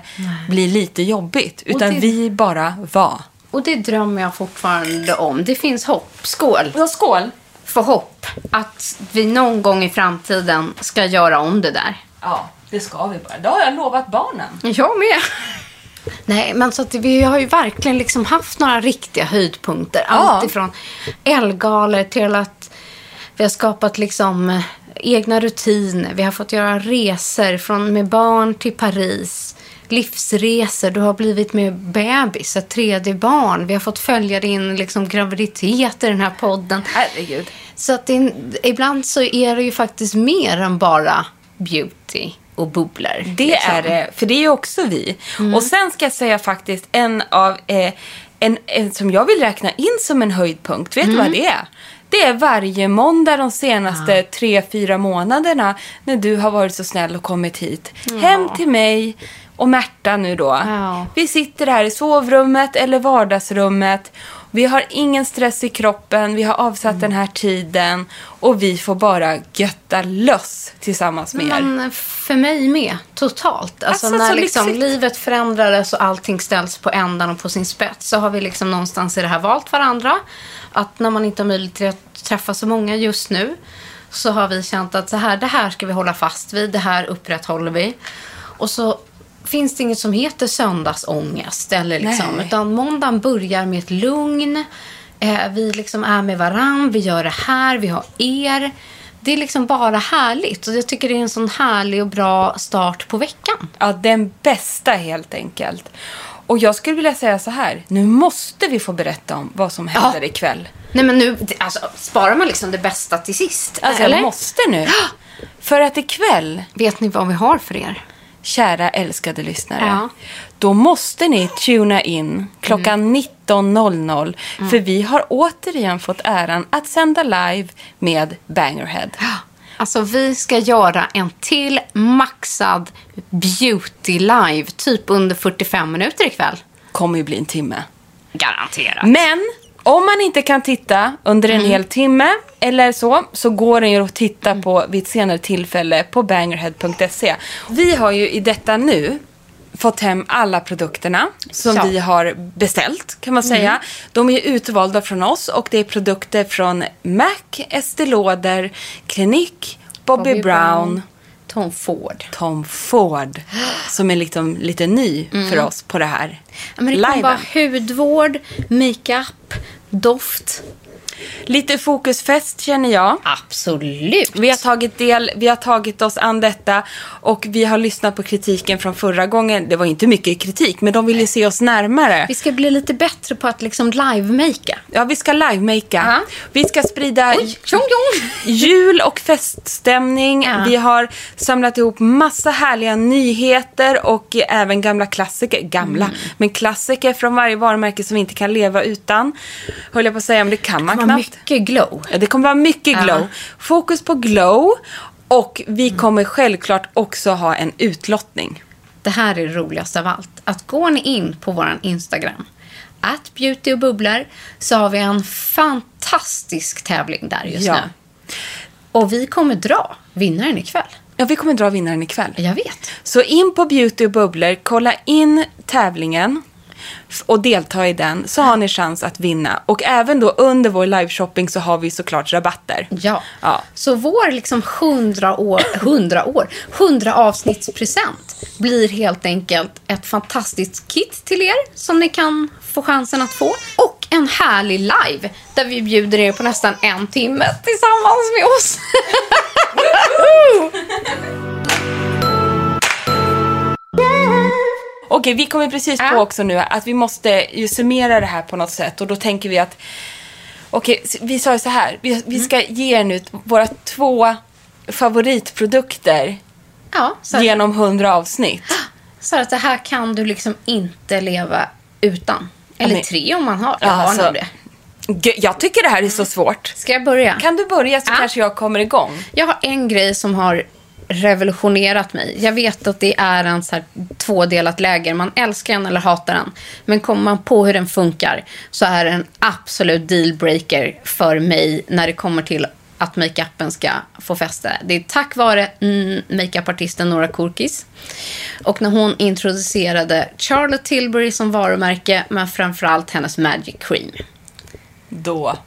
bli lite jobbigt. Utan det- vi bara var. Och det drömmer jag fortfarande om. Det finns hopp. Skål! Ja, skål! För hopp. Att vi någon gång i framtiden ska göra om det där. Ja, det ska vi bara. Det har jag lovat barnen. Jag med. Nej, men så att vi har ju verkligen liksom haft några riktiga höjdpunkter. Allt ifrån Elgaler till att vi har skapat liksom eh, egna rutiner. Vi har fått göra resor från med barn till Paris. Livsresor. Du har blivit med bebis, ett tredje barn. Vi har fått följa din liksom, graviditet i den här podden. Herregud. Så att det, ibland så är det ju faktiskt mer än bara beauty och bubblor. Det liksom. är det, för det är ju också vi. Och sen ska jag säga faktiskt en av, eh, en, en som jag vill räkna in som en höjdpunkt. Vet du vad det är? Det är varje måndag de senaste tre, fyra månaderna när du har varit så snäll och kommit hit. Hem till mig och Märta nu då. Vi sitter här i sovrummet eller vardagsrummet. Vi har ingen stress i kroppen, vi har avsatt den här tiden och vi får bara götta löss tillsammans med er. Men för mig med, totalt. Alltså, Alltså, när liksom livet förändrades och allting ställs på ändan och på sin spets så har vi liksom någonstans i det här valt varandra. Att när man inte har möjlighet att träffa så många just nu så har vi känt att så här, det här ska vi hålla fast vid, det här upprätthåller vi. Och så finns det inget som heter söndagsångest. Eller liksom, Nej. utan måndagen börjar med ett lugn. Eh, vi liksom är med varann, vi gör det här, vi har er. Det är liksom bara härligt. Och jag tycker det är en sån härlig och bra start på veckan. Ja, den bästa helt enkelt. Och jag skulle vilja säga så här. Nu måste vi få berätta om vad som händer ikväll. Nej men nu, alltså, sparar man liksom det bästa till sist? Alltså eller? jag måste nu. För att ikväll, Vet ni vad vi har för er? Kära älskade lyssnare. Ja. Då måste ni tuna in klockan 19.00. För vi har återigen fått äran att sända live med Bangerhead. Alltså vi ska göra en till maxad beauty live, typ under 45 minuter ikväll. Kommer ju bli en timme. Garanterat. Men om man inte kan titta under Mm. en hel timme eller så, så går det ju att titta på vid ett senare tillfälle på bangerhead.se. Vi har ju i detta nu fått hem alla produkterna som Ja. Mm. vi har beställt kan man säga. De är utvalda från oss och det är produkter från Mac, Estée Lauder, Clinique, Bobby, Bobby Brown, Brown. Tom Ford. Tom Ford som är liksom lite ny för oss på det här Ja, Men det kommer vara hudvård, makeup, doft. Lite fokusfest känner jag. Absolut. Vi har tagit del, vi har tagit oss an detta och vi har lyssnat på kritiken från förra gången. Det var inte mycket kritik, men de ville se oss närmare. Vi ska bli lite bättre på att liksom live-makea. Ja, vi ska live-makea. Ja. Vi ska sprida Oj, tjong, tjong. jul och feststämning. Ja. Vi har samlat ihop massa härliga nyheter och även gamla klassiker. Gamla, Mm. men klassiker från varje varumärke som vi inte kan leva utan. Höll jag på att säga, men det kan man Det var knappt. mycket glow. Ja, det kommer vara mycket glow. Ja. Fokus på glow. Och vi kommer självklart också ha en utlottning. Det här är det roligaste av allt. Att går ni in på vår Instagram, att beauty och bubblor, så har vi en fantastisk tävling där just Ja. nu. Och vi kommer dra vinnaren ikväll. Ja, vi kommer dra vinnaren ikväll. Jag vet. Så in på Beauty och bubblor, kolla in tävlingen och delta i den så har ni chans att vinna. Och även då under vår liveshopping så har vi såklart rabatter. Ja. Ja. Så vår liksom 100 år, 100 år, 100 avsnittspresent blir helt enkelt ett fantastiskt kit till er som ni kan få chansen att få. Och en härlig live där vi bjuder er på nästan en timme tillsammans med oss. Okej, vi kommer precis på också nu att vi måste ju summera det här på något sätt. Och då tänker vi att, okej, vi sa ju så här. Vi, vi ska ge er nu våra två favoritprodukter Ja, genom 100 avsnitt. så att det här kan du liksom inte leva utan. Eller tre om man har, Ja, jag har alltså- det. Jag tycker det här är så svårt. Ska jag börja? Kan du börja så Ja. kanske jag kommer igång? Jag har en grej som har revolutionerat mig. Jag vet att det är en så här tvådelat läger. Man älskar den eller hatar den. Men kommer man på hur den funkar så är det en absolut dealbreaker för mig när det kommer till att makeupen ska få fäste. Det är tack vare makeupartisten Nora Korkis. Och när hon introducerade Charlotte Tilbury som varumärke, men framförallt hennes Magic Cream. Då.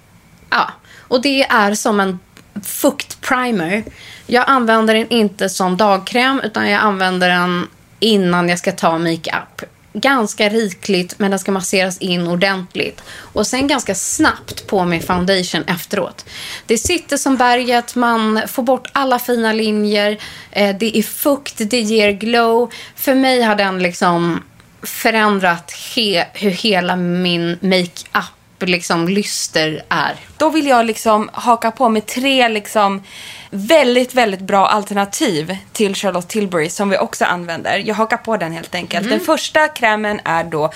Ja, och det är som en fuktprimer. Jag använder den inte som dagkräm, utan jag använder den innan jag ska ta makeup. Ganska rikligt, men den ska masseras in ordentligt. Och sen ganska snabbt på med foundation efteråt. Det sitter som berget, man får bort alla fina linjer. Eh, det är fukt, det ger glow. För mig har den liksom förändrat he- hur hela min makeup liksom lyster är. Då vill jag liksom haka på med tre liksom väldigt, väldigt bra alternativ till Charlotte Tilbury som vi också använder. Jag hakar på den helt enkelt. Den första krämen är då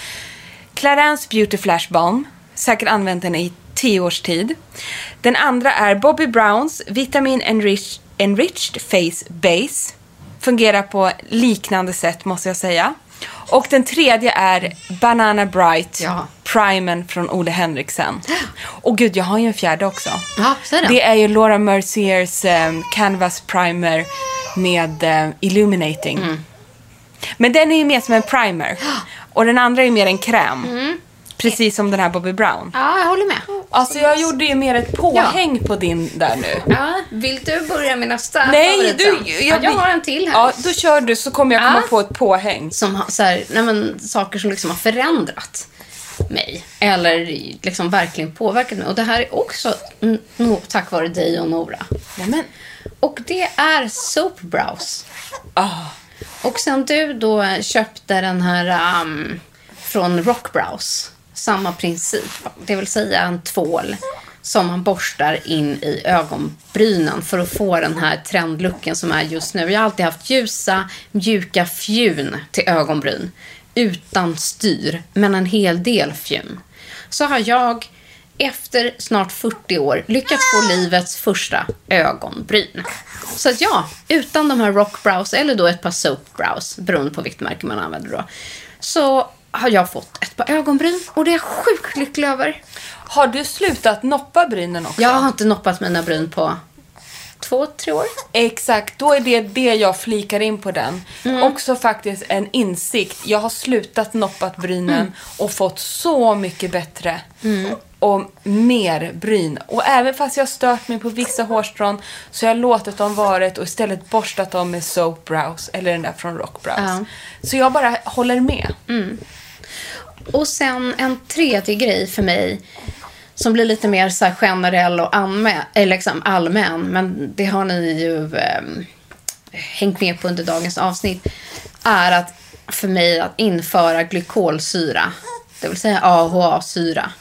Clarins Beauty Flash Balm. Säkert använt den i tio års tid. Den andra är Bobby Browns Vitamin Enrich- Enriched Face Base. Fungerar på liknande sätt måste jag säga. Och den tredje är Banana Bright Ja. Primen från Ole Henriksen. Och gud, jag har ju en fjärde också. Ja, den. Det är ju Laura Merciers um, Canvas Primer med eh, Illuminating. Mm. Men den är ju mer som en primer. Och den andra är mer en kräm. Mm. Precis som den här Bobby Brown. Ja, jag håller med. Alltså jag gjorde ju mer ett påhäng på din där nu. Ja, vill du börja med nästa Nej, favorit du, sen? ja, jag har en till här. Ja, då kör du så kommer jag komma Ja. på ett påhäng. Som har, så här, nej men, saker som liksom har förändrat mig. Eller liksom verkligen påverkat mig. Och det här är också no, tack vare dig och Nora. Nämen. Och det är Soap Brows. Ah. Och sen du då köpte den här um, från Rock Brows. Samma princip. Det vill säga en tvål som man borstar in i ögonbrynen för att få den här trendlooken som är just nu. Jag har alltid haft ljusa, mjuka fjun till ögonbryn. Utan styr, men en hel del fjun. Så har jag efter snart 40 år lyckats få livets första ögonbryn. Så att ja, utan de här rock brows eller då ett par soap brows, beroende på vilket märke man använder då, så har jag fått ett par ögonbryn och det är jag sjukt lycklig över. Har du slutat noppa brynen också? Jag har inte noppat mina bryn på två, tre år. Exakt, då är det det jag flikar in på den. Också faktiskt en insikt. Jag har slutat noppat brynen och fått så mycket bättre och mer bryn. Och även fast jag stört mig på vissa hårstrån så har jag låtit dem vara och istället borstat dem med soap brows eller den där från rock brows. Ja. Så jag bara håller med. Och sen en tredje grej för mig som blir lite mer så generell och allmän, eller liksom allmän. Men det har ni ju eh, hängt med på under dagens avsnitt. Är att för mig att införa glykolsyra, det vill säga AHA-syra,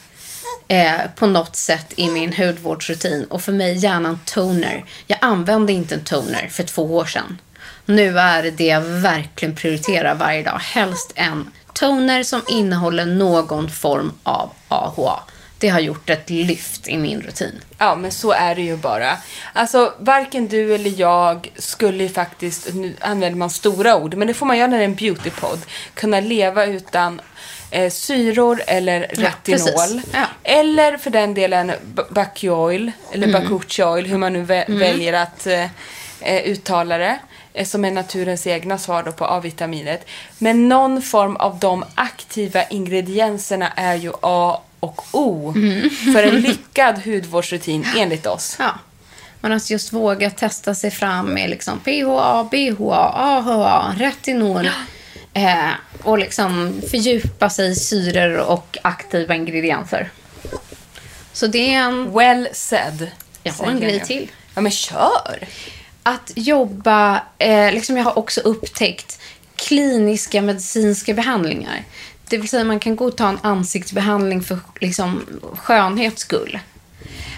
eh, på något sätt i min hudvårdsrutin. Och för mig gärna en toner. Jag använde inte en toner för två år sedan. Nu är det det jag verkligen prioriterar varje dag. Helst en toner som innehåller någon form av AHA. Det har gjort ett lyft i min rutin. Ja, men så är det ju bara. Alltså, varken du eller jag skulle ju faktiskt, nu använder man stora ord, men det får man göra när det är en beautypodd, kunna leva utan eh, syror eller retinol. Ja. Eller för den delen b- Baki oil, eller Mm. bakuchi oil, hur man nu vä- väljer att eh, eh, uttala det. eh, Som är naturens egna svar då på A-vitaminet. Men någon form av de aktiva ingredienserna är ju A och O Mm. för en lyckad hudvårdsrutin enligt oss. Ja. Men att just våga testa sig fram med liksom PHA, BHA, AHA, retinol. Eh, och liksom fördjupa sig i syror och aktiva ingredienser. Så det är en... Well said. Jag har en grej jag. till. Ja, men kör! Att jobba, eh, liksom jag har också upptäckt kliniska medicinska behandlingar. Det vill säga man kan gå och ta en ansiktsbehandling för liksom, skönhets skull.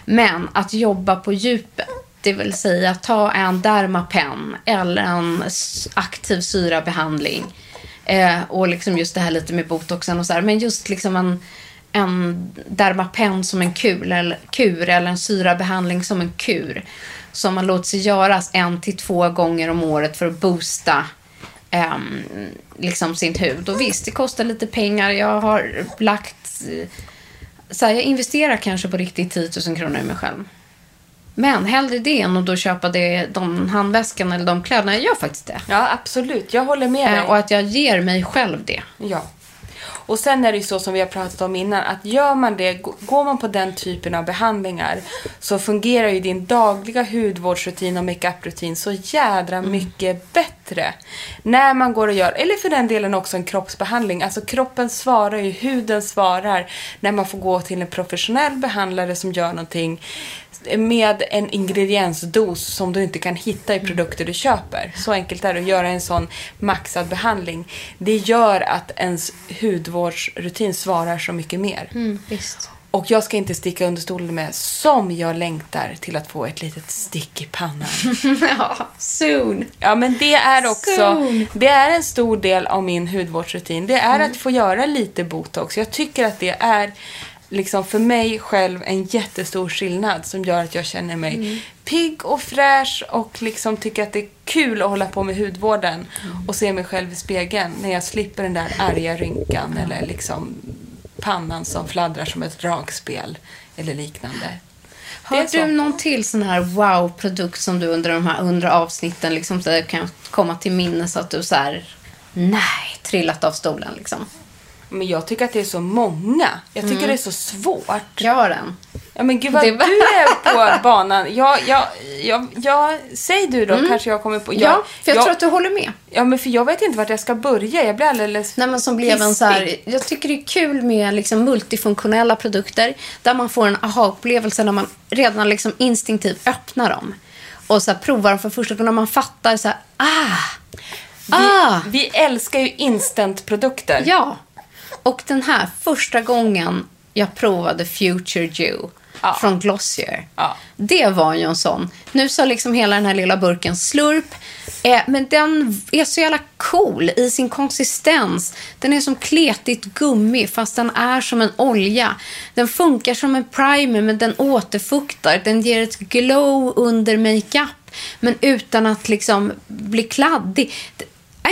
Men att jobba på djupet, det vill säga ta en Dermapen eller en aktiv syrabehandling. Eh, och liksom just det här lite med botoxen och så här. Men just liksom en, en Dermapen som en kur eller, kur eller en syrabehandling som en kur. Som man låter sig göras en till två gånger om året för att boosta eh, liksom sin hud. Och visst, det kostar lite pengar. Jag har lagt... Eh, så här, jag investerar kanske på riktigt 10 000 kronor i mig själv. Men hellre det än att då köpa det, de handväskan eller de kläderna. Jag gör faktiskt det. Ja, absolut. Jag håller med dig. Eh, och att jag ger mig själv det. Ja. Och sen är det ju så som vi har pratat om innan, att gör man det, går man på den typen av behandlingar så fungerar ju din dagliga hudvårdsrutin och makeup-rutin så jädra mycket bättre. När man går och gör, eller för den delen också en kroppsbehandling. Alltså kroppen svarar ju, huden svarar när man får gå till en professionell behandlare som gör någonting med en ingrediensdos som du inte kan hitta i produkter du köper. Så enkelt är det att göra en sån maxad behandling. Det gör att ens hudvårdsrutin svarar så mycket mer. visst. Och jag ska inte sticka under stolen med som jag längtar till att få ett litet stick i pannan. ja, soon. Ja, men det är också, Soon. det är en stor del av min hudvårdsrutin. Det är att få göra lite botox. Jag tycker att det är liksom för mig själv en jättestor skillnad som gör att jag känner mig pigg och fräsch och liksom tycker att det är kul att hålla på med hudvården och se mig själv i spegeln när jag slipper den där arga rynkan eller liksom pannan som fladdrar som ett dragspel eller liknande. Har du någon till sån här wow-produkt som du under de här hundra avsnitten liksom så kan komma till minnes att du så här, nej, trillat av stolen liksom? Men jag tycker att det är så många. Jag tycker det är så svårt. Jag har en. Ja men gud vad Det du var- är på banan. Ja, ja, ja, ja, säg du då, kanske jag kommer på. Ja, för jag ja, tror att du håller med. Ja, men för jag vet inte vart jag ska börja. Jag blir alldeles Nej, men som blev en så här, jag tycker det är kul med liksom multifunktionella produkter där man får en aha-upplevelse när man redan liksom instinktivt öppnar dem och så här provar dem för första gången. När man fattar så här, ah, ah, Vi, vi älskar ju instantprodukter. ja. Och den här första gången jag provade Future Dew Ja. från Glossier. Ja. Det var ju en sån. Nu så liksom hela den här lilla burken slurp. Eh, men den är så jävla cool i sin konsistens. Den är som kletigt gummi fast den är som en olja. Den funkar som en primer men den återfuktar. Den ger ett glow under makeup men utan att liksom bli kladdig.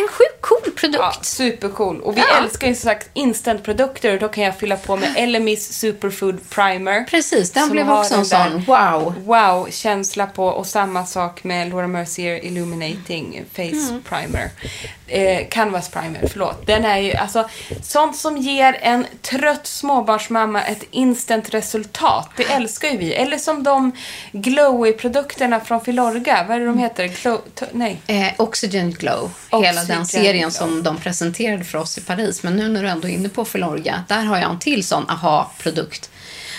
En sjukt cool produkt. Ja, supercool. Och vi Ja. älskar ju som sagt instantprodukter. Då kan jag fylla på med Elemis Superfood Primer. Precis, den blev också en sån. Wow. Wow-känsla på. Och samma sak med Laura Mercier Illuminating Face Mm. Primer. Eh, Canvas Primer, förlåt. Den är ju alltså sånt som ger en trött småbarnsmamma ett instant resultat. Det älskar ju vi. Eller som de glowy-produkterna från Filorga. Vad är det de heter? Glow... nej. Eh, Oxygen Glow, hela den serien som de presenterade för oss i Paris. Men nu när du ändå är inne på Filorga, där har jag en till sån aha-produkt.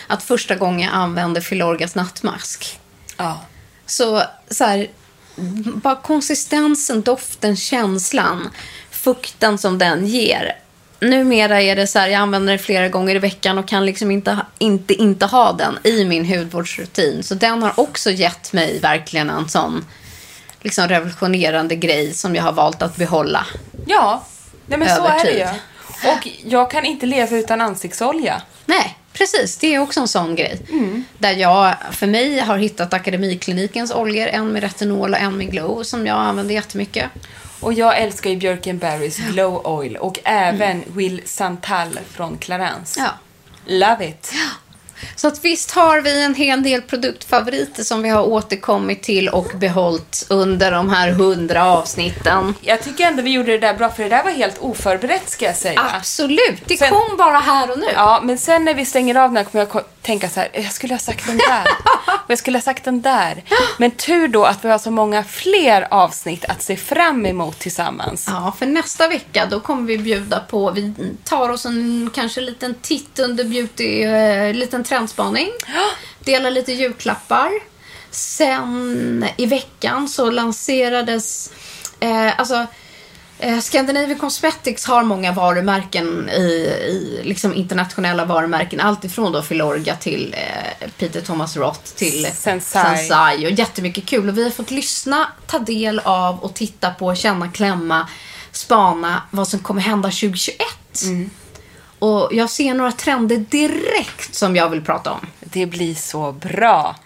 att första gången jag använde Filorgas nattmask. Ja. Så, så här, bara konsistensen, doften, känslan, fukten som den ger. Numera är det så här, jag använder den flera gånger i veckan och kan liksom inte, inte, inte ha den i min hudvårdsrutin. Så den har också gett mig verkligen en sån liksom revolutionerande grej som jag har valt att behålla. Ja, nej men så är det ju. Och jag kan inte leva utan ansiktsolja. Nej, precis. Det är också en sån grej. Där jag, för mig, har hittat Akademiklinikens oljor. En med retinol och en med glow som jag använder jättemycket. Och jag älskar ju Björken Barrys Glow Oil och även Will Santal från Clarence. Ja. Love it. Så att visst har vi en hel del produktfavoriter som vi har återkommit till och behållit under de här hundra avsnitten. Jag tycker ändå vi gjorde det där bra, för det där var helt oförberett ska jag säga. Absolut, det Sen- kom bara här och nu. Ja, men sen när vi stänger av den här kommer jag tänka så här, jag skulle ha sagt den där. och jag skulle ha sagt den där. Men tur då att vi har så många fler avsnitt att se fram emot tillsammans. Ja, för nästa vecka då kommer vi bjuda på, vi tar oss en kanske liten titt under beauty, eh, liten trendspaning. Delar lite julklappar. Sen i veckan så lanserades, eh, alltså eh, Scandinavian Cosmetics har många varumärken i, i liksom internationella varumärken. Allt ifrån då Filorga till eh, Peter Thomas Roth till Sensai. Sensai och jättemycket kul. Och vi har fått lyssna, ta del av och titta på, känna, klämma, spana vad som kommer hända 2021. Och jag ser några trender direkt som jag vill prata om. Det blir så bra.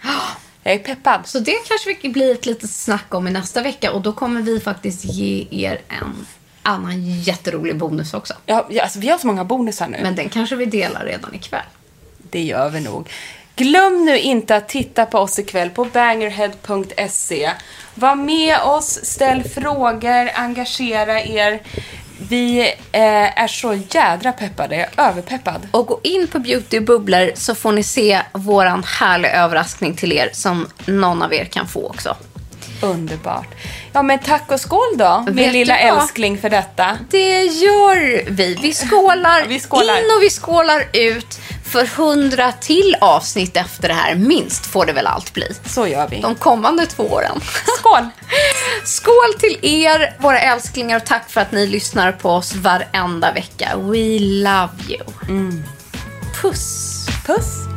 Jag är peppad. Så det kanske blir ett litet snack om i nästa vecka och då kommer vi faktiskt ge er en annan jätterolig bonus också. Ja, ja, alltså, vi har så många bonusar nu. Men den kanske vi delar redan ikväll. Det gör vi nog. Glöm nu inte att titta på oss ikväll på bangerhead.se. Var med oss, ställ frågor, engagera er. Vi eh, är så jädra peppade, jag är överpeppad. Och gå in på Beauty Bubbler så får ni se våran härliga överraskning till er som någon av er kan få också. Underbart. Ja men tack och skål då, min Vet lilla du vad? älskling för detta. Det gör vi. Vi skålar, Vi skålar. in och vi skålar ut för hundra till avsnitt efter det här. Minst får det väl allt bli. Så gör vi. De kommande två åren. Skål! Skål till er, våra älsklingar, och tack för att ni lyssnar på oss varenda vecka. We love you. Puss! Puss!